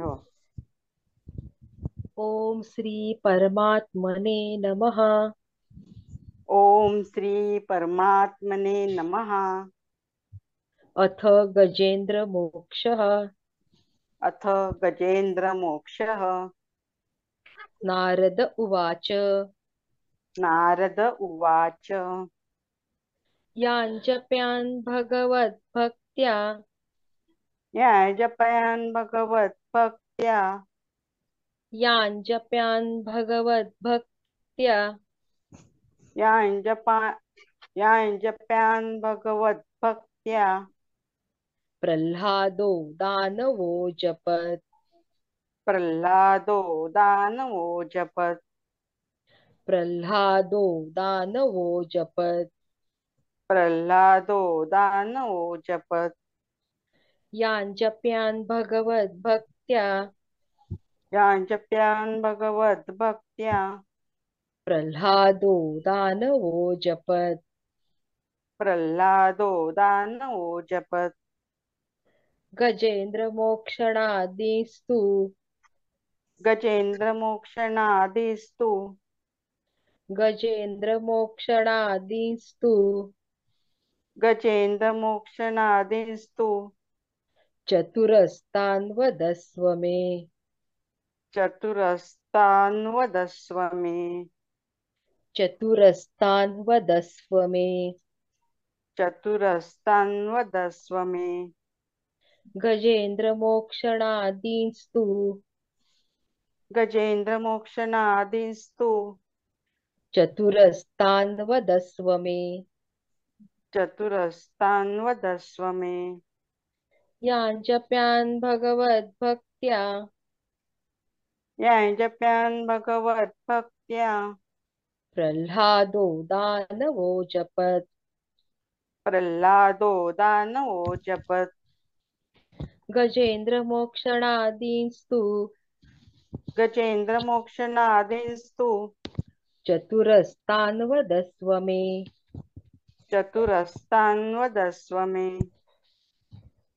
हो ॐ श्री परमात्मने नमः। ॐ श्री परमात्मने नमः। अथ गजेन्द्रमोक्षः अथ गजेन्द्रमोक्षः नारद उवाच। नारद उवाच। याञ्जप्यान् भगवद्भक्त्या Yeah, Japan Bhagavat Bhaktya. यान जप्यान भगवत भक्त्या यान Japan. यान Japan भगवत भक्त्या प्रल्हादो दानवो जपत प्रल्हादो दानवो जपत प्रल्हादो दानवो जपत प्रल्हादो दानवो जपत याञ्जप्यान् भगवद्भक्त्या याञ्जप्यान् भगवद्भक्त्या प्रह्लादो दानवो जपत्। प्रह्लादो दानवो जपत्। गजेन्द्रमोक्षणादिस्तु। गजेन्द्रमोक्षणादिस्तु। गजेन्द्रमोक्षणादिस्तु। गजेन्द्रमोक्षणादिस्तु। चतुरस्तान् वदस्व मे। चतुरस्तान् वदस्व मे। चतुरस्तान् वदस्व मे। चतुरस्तान् वदस्व मे। गजेन्द्रमोक्षणादिस्तु। गजेन्द्रमोक्षणादिस्तु। चतुरस्तान् वदस्व मे। चतुरस्तान् वदस्व मे याञ्जप्यान् भगवद्भक्त्या। याञ्जप्यान् भगवद्भक्त्या। प्रह्लादो दानवो जपत्। प्रह्लादो दानवो जपत्। गजेन्द्रमोक्षणादिस्तु। गजेन्द्रमोक्षणादिस्तु। चतुरस्तान् वदस्व मे। चतुरस्तान् वदस्व मे।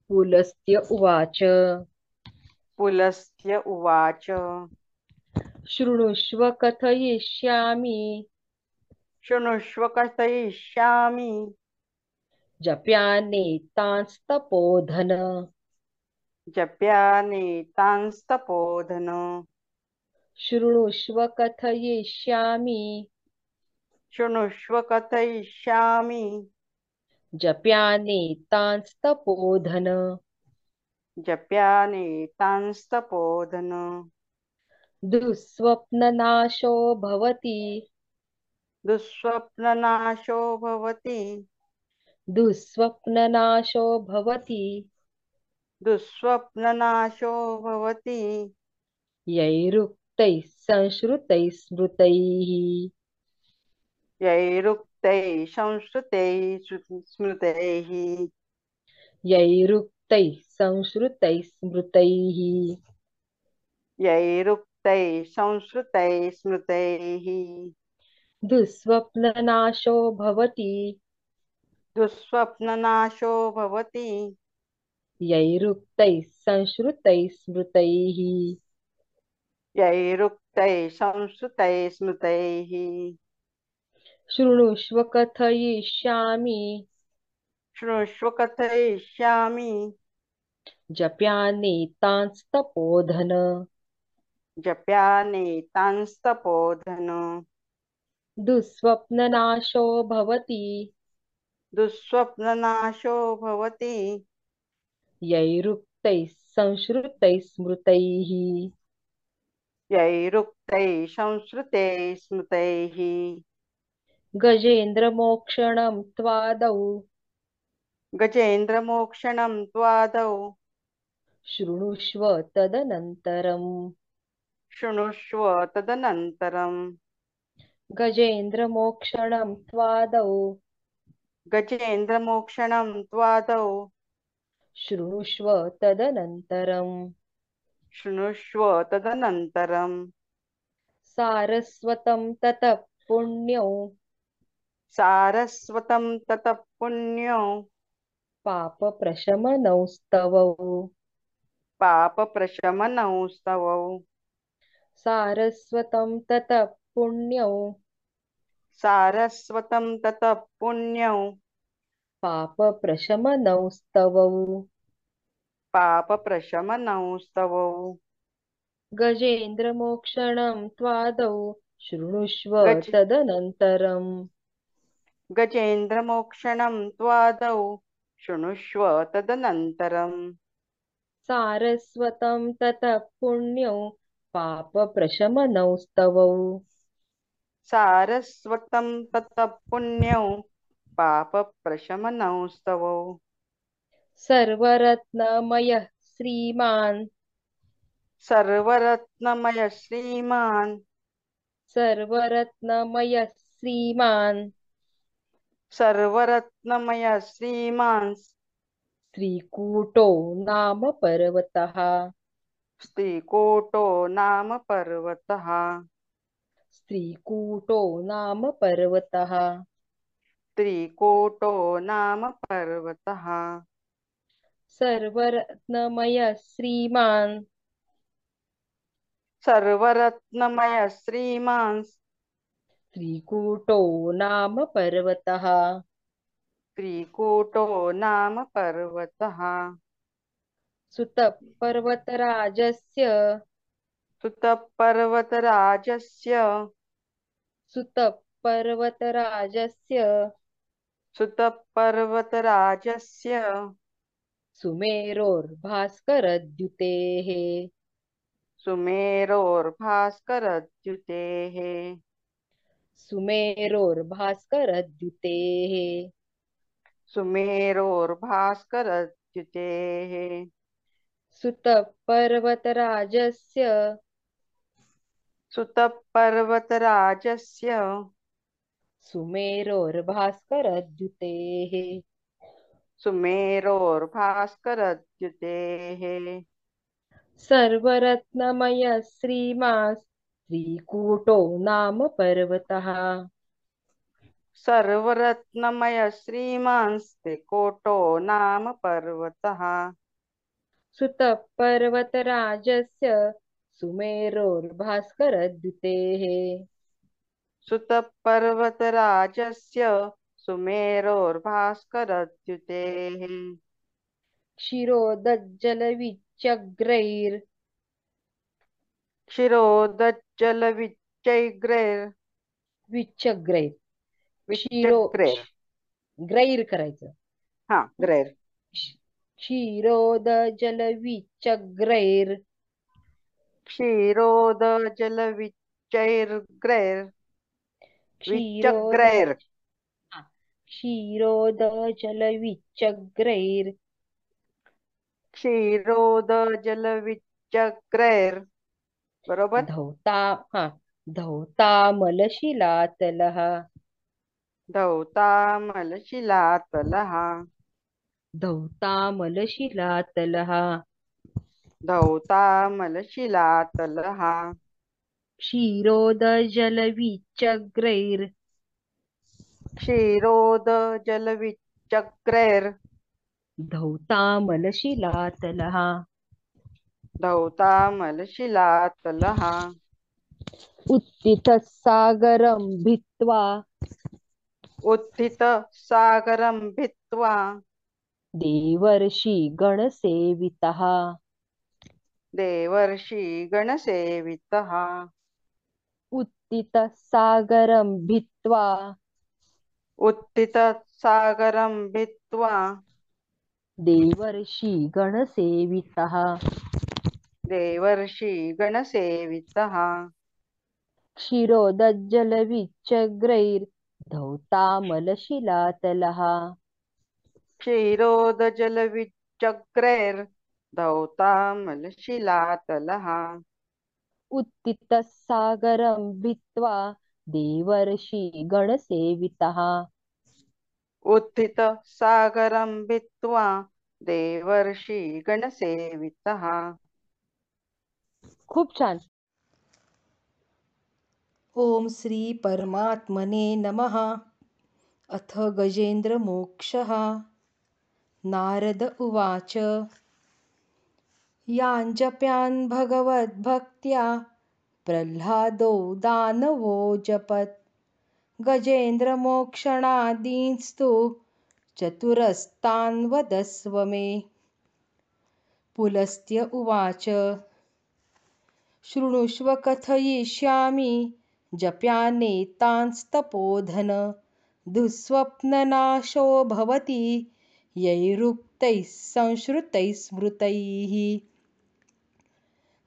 पुलस्त्य उवाच। पुलस्त्य उवाच। शृणुष्व कथयिष्यामि। शृणुष्व कथयिष्यामि। जप्यानेतांस्तपोधन जप्यानेतांस्तपोधन शृणुष्व कथयिष्यामि। शृणुष्व कथयिष्यामि। जप्यानेतांस्तपोधन। जप्यानेतांस्तपोधन। दुःस्वप्ननाशो भवति। दुःस्वप्ननाशो भवति। दुःस्वप्ननाशो भवति। दुःस्वप्ननाशो भवति। यैरुक्तैः संश्रुतैः स्मृतैः। यैरुक्तैः संस्कृतैः श्रु- स्मृतैः यैरुक्तैः संश्रुतैः स्मृतैः यैरुक्तैः स्मृतैः दुःस्वप्ननाशो भवति दुःस्वप्ननाशो भवति यैरुक्तैः संश्रुतैः स्मृतैः यैरुक्तैः संस्कृतैः स्मृतैः शृणुष्व कथयिष्यामि शृणुष्व कथयिष्यामि जप्यानेतांस्तपोधन। जप्यानेतांस्तपोधन। दुःस्वप्ननाशो भवति। दुःस्वप्ननाशो भवति। यैरुक्तैः संश्रुतैः स्मृतैः। यैरुक्तैः संस्कृतैः स्मृतैः। गजेन्द्रमोक्षणं त्वादौ। गजेन्द्रमोक्षणं त्वादौ। शृणुष्व तदनन्तरम्। शृणुष्व तदनन्तरम्। गजेन्द्रमोक्षणं त्वादौ। गजेन्द्रमोक्षणं त्वादौ। शृणुष्व तदनन्तरम्। शृणुष्व तदनन्तरम्। सारस्वतं ततः पुण्यौ सारस्वतं ततः पुण्यो। पापप्रशमनौ स्तवौ पापप्रशमनौ स्तवौ सारस्वतं ततः पुण्यौ। सारस्वतं ततः पुण्यौ। पापप्रशमनौ स्तवौ पापप्रशमनौ स्तवौ गजेन्द्रमोक्षणं त्वादौ। शृणुष्व गज तदनन्तरम्। गजेन्द्रमोक्षणं त्वादौ शृणुष्व तदनन्तरम्। सारस्वतं ततः पुण्यौ पापप्रशमनौ स्तवौ सारस्वतं ततः पुण्यौ पापप्रशमनौ स्तवौ सर्वरत्नमयः श्रीमान्। सर्वरत्नमय श्रीमान्। सर्वरत्नमयः श्रीमान् सर्वरत्नमय श्रीमान् श्रीकूटो नाम पर्वतः। स्त्रीकोटो नाम पर्वतः। स्त्रीकूटो नाम पर्वतः। त्रिकोटो नाम पर्वतः। सर्वरत्नमयः श्रीमान् सर्वरत्नमय श्रीमान् श्रीकूटो नाम पर्वतः। त्रिकूटो नाम पर्वतः। सुतः पर्वतराजस्य सुतः पर्वतराजस्य सुतः पर्वतराजस्य सुतः पर्वतराजस्य सुमेरोर्भास्करद्युतेः। सुमेरोर्भास्करद्युतेः सुमेरोर्भास्करद्युतेः सुमेरोर्भास्करद्युतेः सुतः पर्वतराजस्य सुतः पर्वतराजस्य सुमेरोर्भास्करद्युतेः सुमेरोर्भास्करद्युतेः सर्वरत्नमयः श्रीमान् श्रीकूटो नाम पर्वतः। सर्वरत्नमय श्रीमान् त्रिकोटो नाम पर्वतः। सुतः पर्वतराजस्य सुमेरोर्भास्करद्युतेः सुतः पर्वतराजस्य जल विच्चैग्रैर विच्च शिरो ग्रैर करायचं. ग्रैर क्षीरोद जल विचग्रैर क्षीरोद जल विचग्रैर क्षीरोद विच्चग्रैर क्षीरोद जल विचग्रैर क्षीरोद जल विचग्रैर बरोबर? धवता हा धवता मलशिला तलहा धवता मलशिला तलहा धवता मलशिला तलहा धवता मलशिला तलहा क्षीरोदजलविचग्रैर्। क्षीरोदजलविचग्रैर्। धवता मलशिला तलहा धौतामलशिलातलः उत्थितः सागरं भित्त्वा उत्थितसागरं भित्त्वा देवर्षिगणसेवितः। देवर्षिगणसेवितः। उत्थितः सागरं भित्त्वा उत्थितसागरं भित्त्वा देवर्षिगणसेवितः देवर्षिगणसेवितः क्षीरोदज्जलविच्चग्रैर्धौतामलशिलातलः क्षीरोदजलविच्चग्रैर्धौतामलशिलातलः उत्थितः सागरं भित्त्वा देवर्षिगणसेवितः उत्थितसागरं भित्त्वा देवर्षिगणसेवितः खूप छान. ओम श्री परमात्मने नमः. अथ गजेन्द्रमोक्षः नारद उवाच. याञ्जप्यान् भगवद्भक्त्या प्रह्लादो दानवो जपत्. गजेन्द्रमोक्षणादींस्तु चतुरस्तान् वदस्व मे. पुलस्त्य उवाच. शृणुष्व कथयिष्यामि। जप्यानेतांस्तपोधन दुःस्वप्ननाशो भवति। यैरुक्तैः संश्रुतैः स्मृतैः।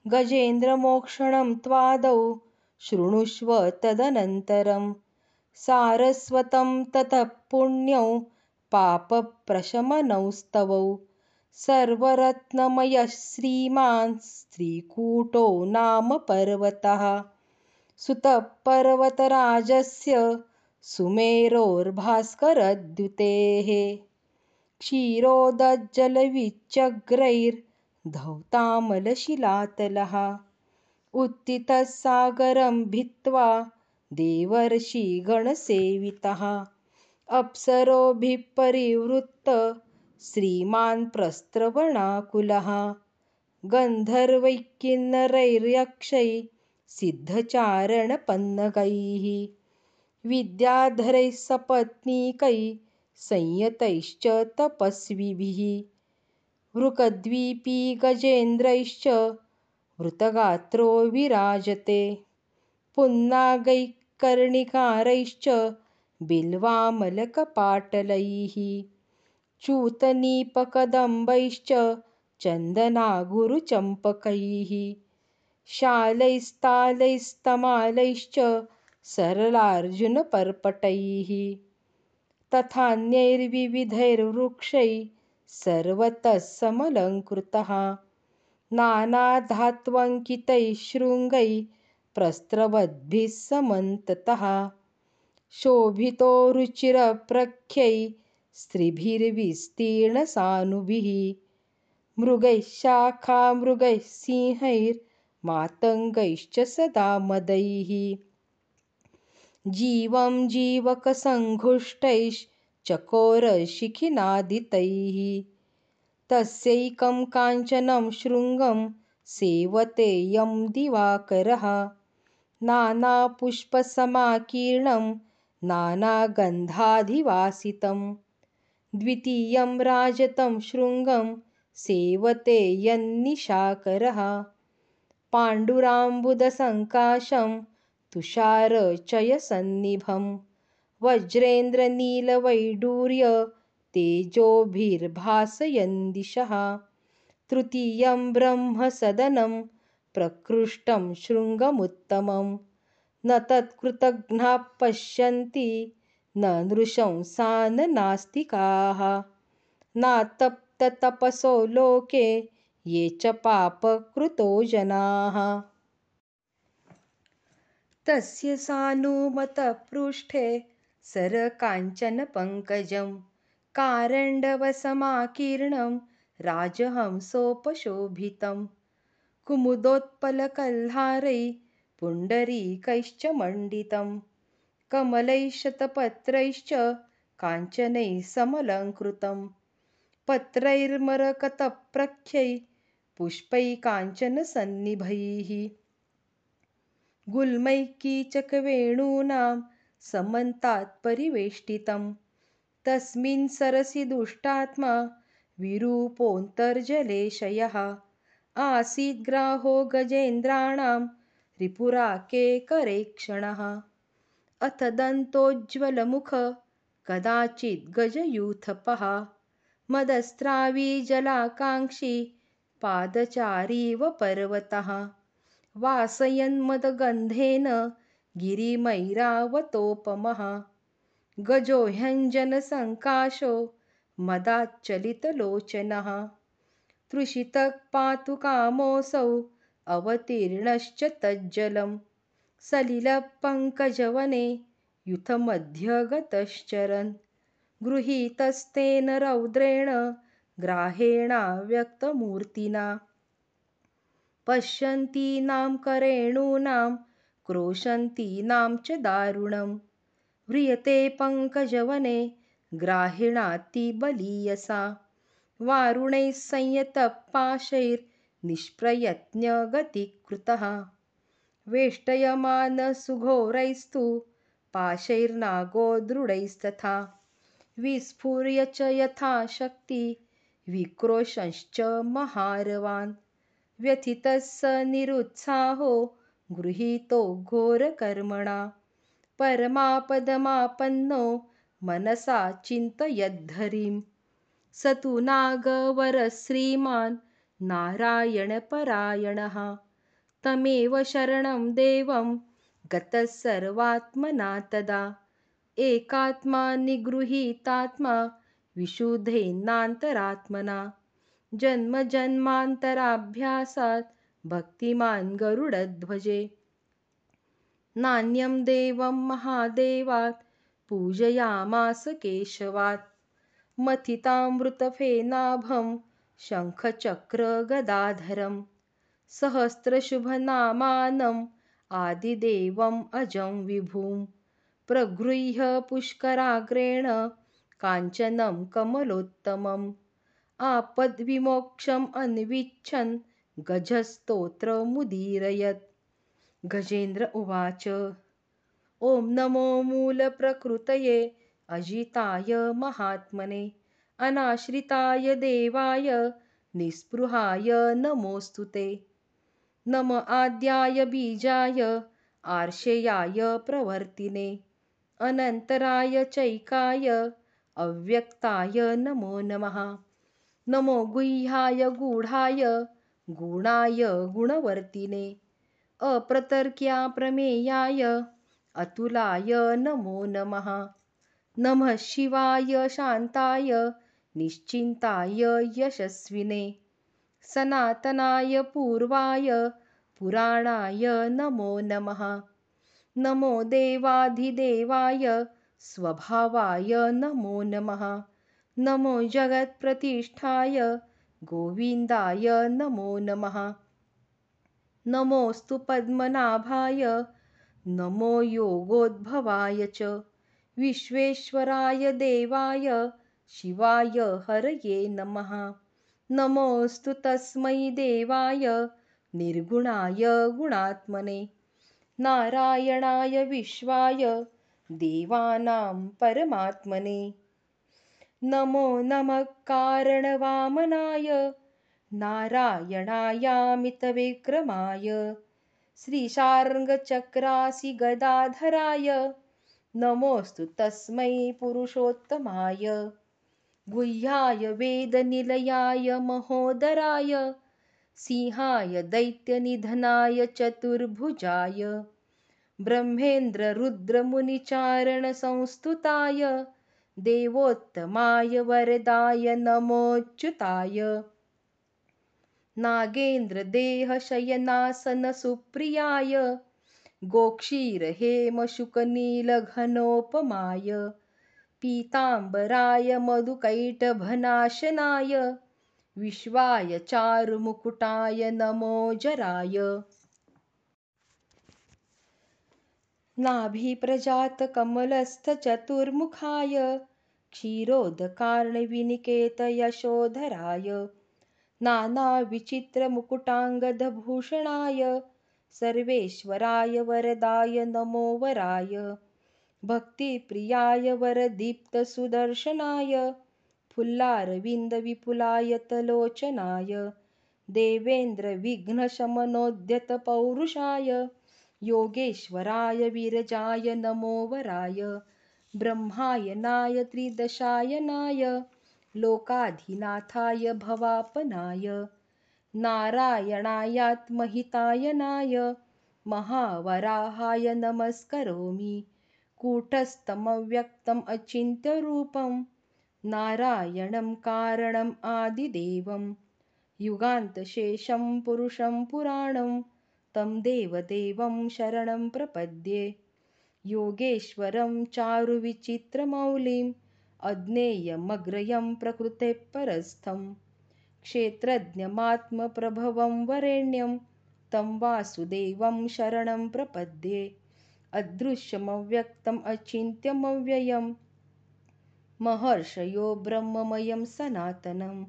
गजेन्द्रमोक्षणं त्वादौ शृणुष्व तदनन्तरं। सारस्वतं ततः पुण्यौ पापप्रशमनौस्तवौ सर्वरत्नमयः श्रीमान् स्त्रीकूटो नाम पर्वतः। सुतः पर्वतराजस्य सुमेरोर्भास्करद्युतेः। क्षीरोदज्जलविच्चग्रैर्धौतामलशिलातलः। उत्थितः सागरं भित्त्वा देवर्षिगणसेवितः। अप्सरोभिः परिवृत्त श्रीमान् प्रस्त्रवणाकुलः गन्धर्वैः सिद्धचारणपन्नगैः। विद्याधरैः सपत्नीकैः संयतैश्च तपस्विभिः। वृकद्वीपी गजेन्द्रैश्च वृतगात्रो विराजते। पुन्नागैः कर्णिकारैश्च बिल्वामलकपाटलैः चूतनीपकदम्बैश्च चन्दनागुरुचम्पकैः शालैस्तालैस्तमालैश्च सरलार्जुनपर्पटैः तथान्यैर्विविधैर्वृक्षैः सर्वतः समलङ्कृतः नानाधात्वङ्कितैः शृङ्गैः प्रस्त्रवद्भिः समन्ततः शोभितो रुचिरप्रख्यैः स्त्रिभिर्विस्तीर्णसानुभिः मृगैः शाखामृगैः सिंहैर्मातङ्गैश्च सदा मदैः। जीवं जीवकसङ्घुष्टैश्चकोरशिखिनादितैः तस्यैकं काञ्चनं शृङ्गं सेवते यं दिवाकरः। नानापुष्पसमाकीर्णं नानागन्धाधिवासितं द्वितीयं राजतं शृङ्गं सेवते यन्निशाकरः। पाण्डुराम्बुदसङ्काशं तुषारचयसन्निभं। वज्रेन्द्रनीलवैडूर्यतेजोभिर्भासयन्दिशः तृतीयं ब्रह्मसदनं प्रकृष्टं शृङ्गमुत्तमं। न तत्कृतघ्नाः पश्यन्ति न नृशंसा न नास्तिकाः नातप्ततपसो लोके ये च पापकृतो जनाः। तस्य सानुमतपृष्ठे सरकाञ्चनपङ्कजं कारण्डवसमाकीर्णं राजहंसोपशोभितं। कुमुदोत्पलकल्हारैः पुण्डरीकैश्च मण्डितं कमलैः शतपत्रैश्च काञ्चनैः समलङ्कृतं पत्रैर्मरकतप्रख्यैः पुष्पैः काञ्चनसन्निभैः गुल्मैः कीचकवेणूनां समन्तात् परिवेष्टितं तस्मिन् सरसि दुष्टात्मा विरूपोऽन्तर्जलेशयः। आसीद्ग्राहो गजेन्द्राणां रिपुराकेकरेक्षणः अथ दन्तोज्ज्वलमुख कदाचिद्गजयूथपः मदस्त्रावी जलाकाङ्क्षी पादचारीव पर्वतः। वासयन्मदगन्धेन गिरिमैरावतोपमः। गजो ह्यञ्जनसङ्काशो मदाच्चलितलोचनः। तृषितः पातु कामोऽसौ अवतीर्णश्च तज्जलं सलिलपङ्कजवने युथमध्यगतश्चरन्। गृहीतस्तेन रौद्रेण ग्राहेणाव्यक्तमूर्तिना। पश्यन्तीनां करेणूनां क्रोशन्तीनां च दारुणं व्रियते पङ्कजवने ग्राहिणातिबलीयसा वारुणैः संयतपाशैर्विषहृदयैर्मुखैः निष्प्रयत्नगतिकृतः वेष्टयमानसुघोरैस्तु पाशैर्नागो दृढैस्तथा। विस्फुर्य च यथाशक्ति विक्रोशंश्च महारवान्। व्यथितः स निरुत्साहो गृहीतो घोरकर्मणा। परमापदमापन्नो मनसा चिन्तयद्धरिं स तु नागवरश्रीमान् नारायणपरायणः तमेव शरणं देवं गतः सर्वात्मना तदा। एकात्मा निगृहीतात्मा विशुद्धेनान्तरात्मना। जन्मजन्मान्तराभ्यासात् भक्तिमान् गरुडध्वजे। नान्यं देवं महादेवात् पूजयामास केशवात्। मथितामृतफेनाभं शङ्खचक्रगदाधरं सहस्रशुभनामानम् आदिदेवम् अजं विभुं प्रगृह्य पुष्कराग्रेण काञ्चनं कमलोत्तमम् आपद्विमोक्षम् अन्विच्छन् गजस्तोत्रमुदीरयत्। गजेन्द्र उवाच ॐ नमो मूलप्रकृतये अजिताय महात्मने अनाश्रिताय देवाय निःस्पृहाय नमोऽस्तु ते नम आद्याय बीजाय आर्षेयाय प्रवर्तिने अनन्तराय चैकाय अव्यक्ताय नमो नमः। नमो गुह्याय गूढाय गुणाय गुणवर्तिने अप्रतर्क्याप्रमेयाय अतुलाय नमो नमः। नमः शिवाय शान्ताय निश्चिन्ताय यशस्विने सनातनाय पूर्वाय पुराणाय नमो नमः। नमो देवाधिदेवाय स्वभावाय नमो नमः। नमो जगत्प्रतिष्ठाय गोविन्दाय नमो नमः। नमोऽस्तु पद्मनाभाय नमो योगोद्भवाय च। विश्वेश्वराय देवाय शिवाय हरये नमः। नमोऽस्तु तस्मै देवाय निर्गुणाय गुणात्मने। नारायणाय विश्वाय देवानां परमात्मने। नमो नमः कारणवामनाय नारायणायामितविक्रमाय। श्रीशार्ङ्गचक्रासि गदाधराय नमोऽस्तु तस्मै पुरुषोत्तमाय। गुह्याय वेदनिलयाय महोदराय सिंहाय दैत्यनिधनाय चतुर्भुजाय ब्रह्मेन्द्ररुद्रमुनिचारणसंस्तुताय देवोत्तमाय वरदाय नमोऽच्युताय नागेन्द्रदेहशयनासनसुप्रियाय गोक्षीरहेमशुकनीलघनोपमाय पीताम्बराय मधुकैटभनाशनाय विश्वाय चारुमुकुटाय नमो जराय। नाभिप्रजातकमलस्थचतुर्मुखाय क्षीरोदकार्णविनिकेतयशोधराय नानाविचित्रमुकुटाङ्गदभूषणाय सर्वेश्वराय वरदाय नमो वराय। भक्तिप्रियाय वरदीप्तसुदर्शनाय फुल्लारविन्दविपुलायतलोचनाय देवेन्द्रविघ्नशमनोद्यतपौरुषाय। योगेश्वराय विरजाय नमो वराय। ब्रह्मायनाय त्रिदशायनाय लोकाधिनाथाय भवापनाय। नारायणायात्महितायनाय महावराहाय नमस्करोमि। कूटस्थमव्यक्तम् अचिन्त्यरूपं नारायणं कारणम् आदिदेवं। युगान्तशेषं पुरुषं पुराणं तं देवदेवं शरणं प्रपद्ये। योगेश्वरं चारुविचित्रमौलिम् अज्ञेयमग्रयं प्रकृतेः परस्थं। क्षेत्रज्ञमात्मप्रभवं वरेण्यं तं वासुदेवं शरणं प्रपद्ये। अदृश्यमव्यक्तम् अचिन्त्यमव्ययं महर्षयो ब्रह्ममयं सनातनं।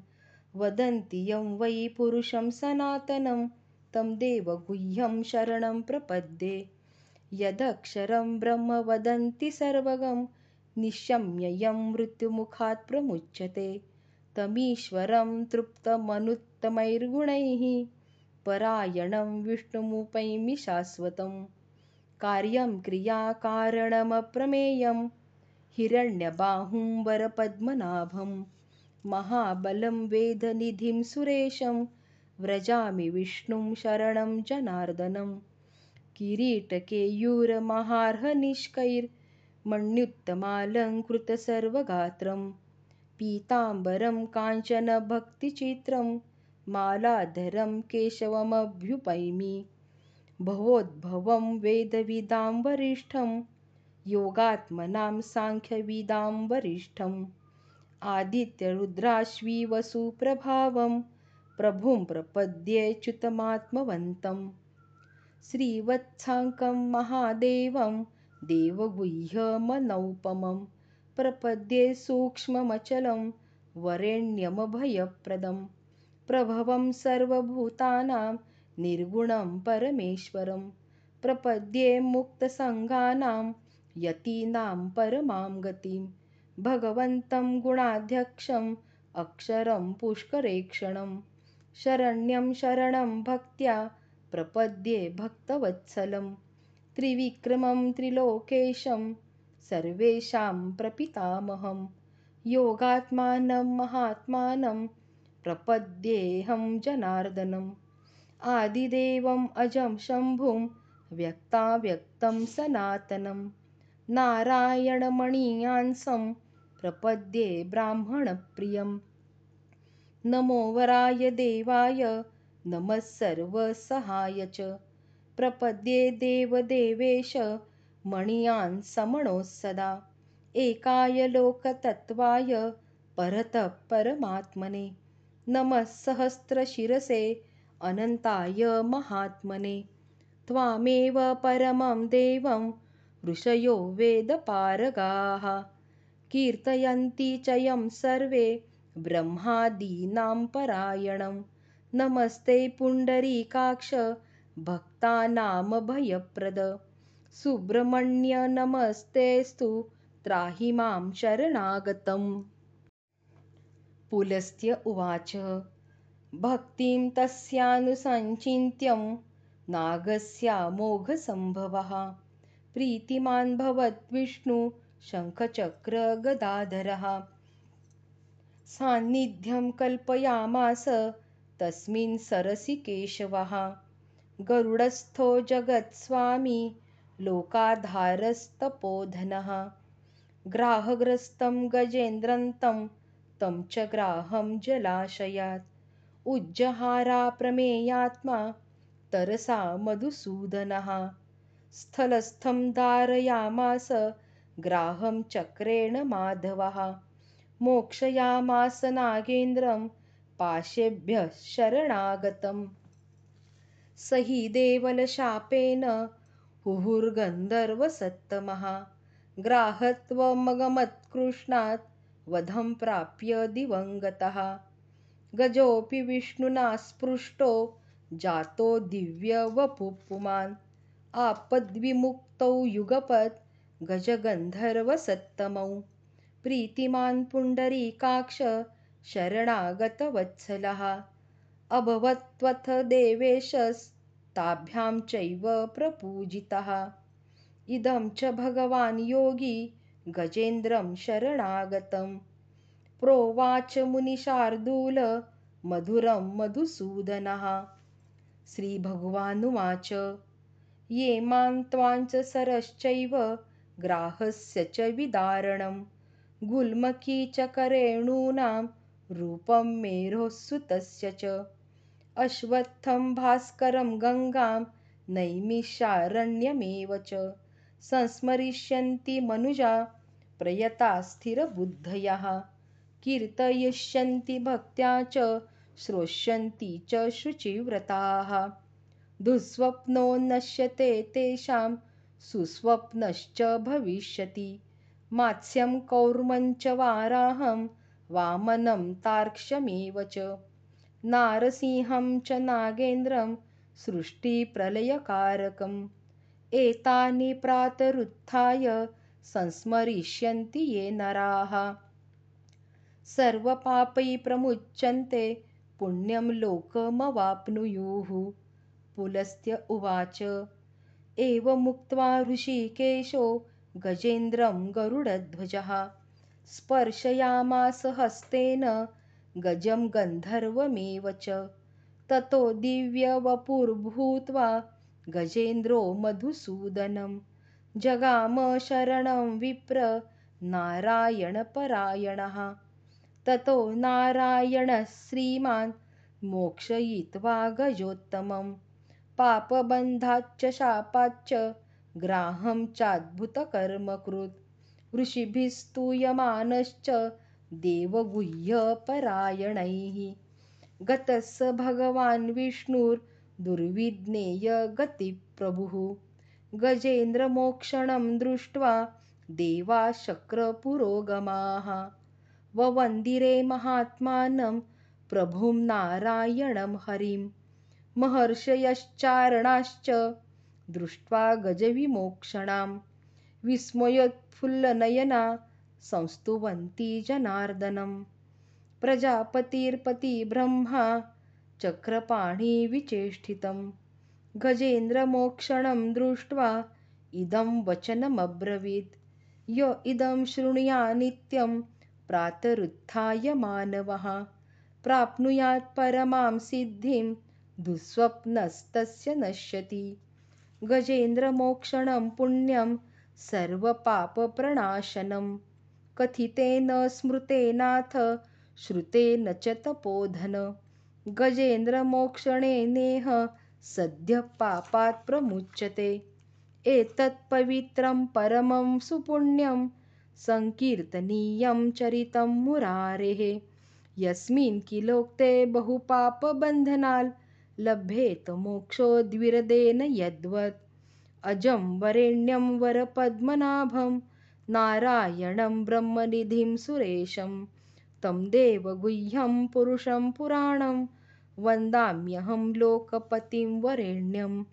वदन्ति यं वै पुरुषं सनातनं तं देवगुह्यं शरणं प्रपद्ये। यदक्षरं ब्रह्म वदन्ति सर्वगं निशम्ययं मृत्युमुखात् प्रमुच्यते। तमीश्वरं तृप्तमनुत्तमैर्गुणैः परायणं विष्णुमुपैमि शाश्वतं कार्यं क्रियाकारणमप्रमेयं हिरण्यबाहुं वरपद्मनाभं महाबलं वेदनिधिं सुरेशं व्रजामि विष्णुं शरणं जनार्दनं। किरीटकेयूरमहार्हनिष्कैर्मण्युत्तमालङ्कृतसर्वगात्रं पीताम्बरं काञ्चनभक्तिचित्रं मालाधरं केशवमभ्युपैमि। भवोद्भवं वेदविदां वरिष्ठं योगात्मनां साङ्ख्यविदां वरिष्ठम् आदित्यरुद्राश्विवसुप्रभावं प्रभुं प्रपद्येच्युतमात्मवन्तं श्रीवत्साङ्कं महादेवं। देवगुह्यमनौपमं। प्रपद्ये सूक्ष्ममचलं वरेण्यमभयप्रदं प्रभवं सर्वभूतानां। निर्गुणं परमेश्वरं प्रपद्ये मुक्तसङ्गानां यतीनां परमां गतिं। भगवन्तं गुणाध्यक्षम् अक्षरं पुष्करेक्षणं शरण्यं शरणं भक्त्या प्रपद्ये भक्तवत्सलं त्रिविक्रमं त्रिलोकेशं सर्वेषां प्रपितामहं योगात्मानं महात्मानं प्रपद्येऽहं जनार्दनम्। आदिदेवम् अजं शम्भुं व्यक्ताव्यक्तं सनातनं नारायणमणीयान्सं प्रपद्ये ब्राह्मणप्रियं नमो वराय देवाय नमः सर्वसहाय च। प्रपद्ये देवदेवेश मणीयान् सदा। एकाय लोकतत्त्वाय परतः परमात्मने। नमः सहस्रशिरसे अनन्ताय महात्मने। त्वामेव परमं देवं ऋषयो वेदपारगाः कीर्तयन्ति च यं सर्वे ब्रह्मादीनां परायणं। नमस्ते पुण्डरीकाक्ष भक्तानामभयप्रद। सुब्रह्मण्य नमस्तेऽस्तु त्राहि मां शरणागतम्। पुलस्त्य उवाच भक्तिं तस्यानुसञ्चिन्त्यं नागस्यामोघसम्भवः प्रीतिमान् भवद्विष्णु शङ्खचक्रगदाधरः सान्निध्यं कल्पयामास तस्मिन् सरसि केशवः। गरुडस्थो जगत्स्वामी लोकाधारस्तपोधनः। ग्राहग्रस्तं गजेन्द्रन्तं तं च ग्राहं जलाशयात्। उज्जहाराप्रमेयात्मा तरसा मधुसूदनः स्थलस्थं धारयामास ग्राहं चक्रेण माधवः। मोक्षयामास नागेन्द्रं पाशेभ्यः शरणागतम्। स हि देवलशापेन हुहुर्गन्धर्वसत्तमः। ग्राहत्वमगमत्कृष्णात् वधं प्राप्य दिवङ्गतः। गजोऽपि विष्णुना स्पृष्टो जातो दिव्यवपुपुमान् आपद्विमुक्तौ युगपत् गजगन्धर्वसत्तमौ। प्रीतिमान् पुण्डरीकाक्ष शरणागतवत्सलः। अभवत्वथ देवेशस्ताभ्यां चैव प्रपूजितः। इदं च भगवान् योगी गजेन्द्रं शरणागतं। प्रोवाच मुनिशार्दूल मधुरं मधुसूदनः। श्रीभगवानुवाच। ये मां त्वाञ्च सरश्चैव ग्राहस्य च विदारणं गुल्मकी च करेणूनां रूपं मेरोः च। अश्वत्थं भास्करं गङ्गां नैमिषारण्यमेव च। संस्मरिष्यन्ति मनुजा प्रयता स्थिरबुद्धयः। कीर्तयिष्यन्ति भक्त्या च श्रोष्यन्ति च शुचिव्रताः दुःस्वप्नो नश्यते तेषां सुस्वप्नश्च भविष्यति। मात्स्यं कौर्मं च वाराहं वामनं तार्क्ष्यमेव च। नारसिंहं च नागेन्द्रं सृष्टिप्रलयकारकम्। एतानि प्रातरुत्थाय संस्मरिष्यन्ति ये नराः। सर्वपापै प्रमुच्यन्ते पुण्यं लोकमवाप्नुयुः पुलस्त्य उवाच। एवमुक्त्वा ऋषिकेशो गजेन्द्रं गरुडध्वजः। स्पर्शयामास हस्तेन गजं गन्धर्वमेव च। ततो दिव्यवपुर्भूत्वा गजेन्द्रो मधुसूदनं। जगाम शरणं विप्र नारायणपरायणः। ततो नारायणः श्रीमान् मोक्षयित्वा गजोत्तमं पापबन्धाच्च शापाच्च ग्राहं चाद्भुतकर्मकृत् ऋषिभिः स्तूयमानश्च देवगुह्यपरायणैः। गतः स भगवान् विष्णुर्दुर्विज्ञेयगतिप्रभुः गजेन्द्रमोक्षणं दृष्ट्वा देवाशक्रपुरोगमाः। ववन्दिरे महात्मानं प्रभुं नारायणं हरिं महर्षयश्चारणाश्च दृष्ट्वा गजविमोक्षणां विस्मयोत्फुल्लनयना संस्तुवन्ति जनार्दनं प्रजापतिर्पतिब्रह्मा चक्रपाणिविचेष्टितं गजेन्द्रमोक्षणं दृष्ट्वा इदं वचनमब्रवीत्। य इदं शृणुया नित्यं प्रातरुत्थाय मानवः। प्राप्नुयात् परमां सिद्धिं दुःस्वप्नस्तस्य नश्यति। गजेन्द्रमोक्षणं पुण्यं सर्वपापप्रणाशनं। कथितेन स्मृतेनाथ, श्रुतेन च तपोधन। गजेन्द्रमोक्षणेनेह सद्यः पापात् प्रमुच्यते। एतत्पवित्रं परमं सुपुण्यं सङ्कीर्तनीयं चरितं मुरारेः। यस्मिन् किलोक्ते बहुपापबन्धनाल् लभ्येत मोक्षो द्विरदेन यद्वत्। अजं वरेण्यं वरपद्मनाभं नारायणं ब्रह्मनिधिं सुरेशं। तं देवगुह्यं पुरुषं पुराणं वन्दाम्यहं लोकपतिं वरेण्यं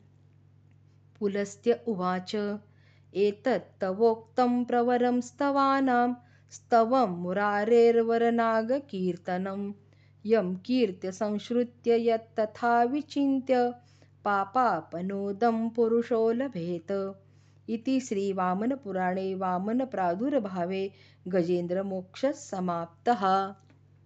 पुलस्त्य उवाच एतत्तवोक्तं प्रवरं स्तवानां स्तवं मुरारेर्वरनागकीर्तनं यं कीर्त्य संश्रुत्य यत्तथा विचिन्त्य पापापनोदं पुरुषो लभेत। इति श्रीवामनपुराणे वामनप्रादुर्भावे गजेन्द्रमोक्षः समाप्तः